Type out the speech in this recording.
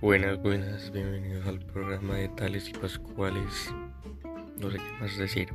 Buenas, buenas, bienvenidos al programa de Tales y Pascuales. No sé qué más decir.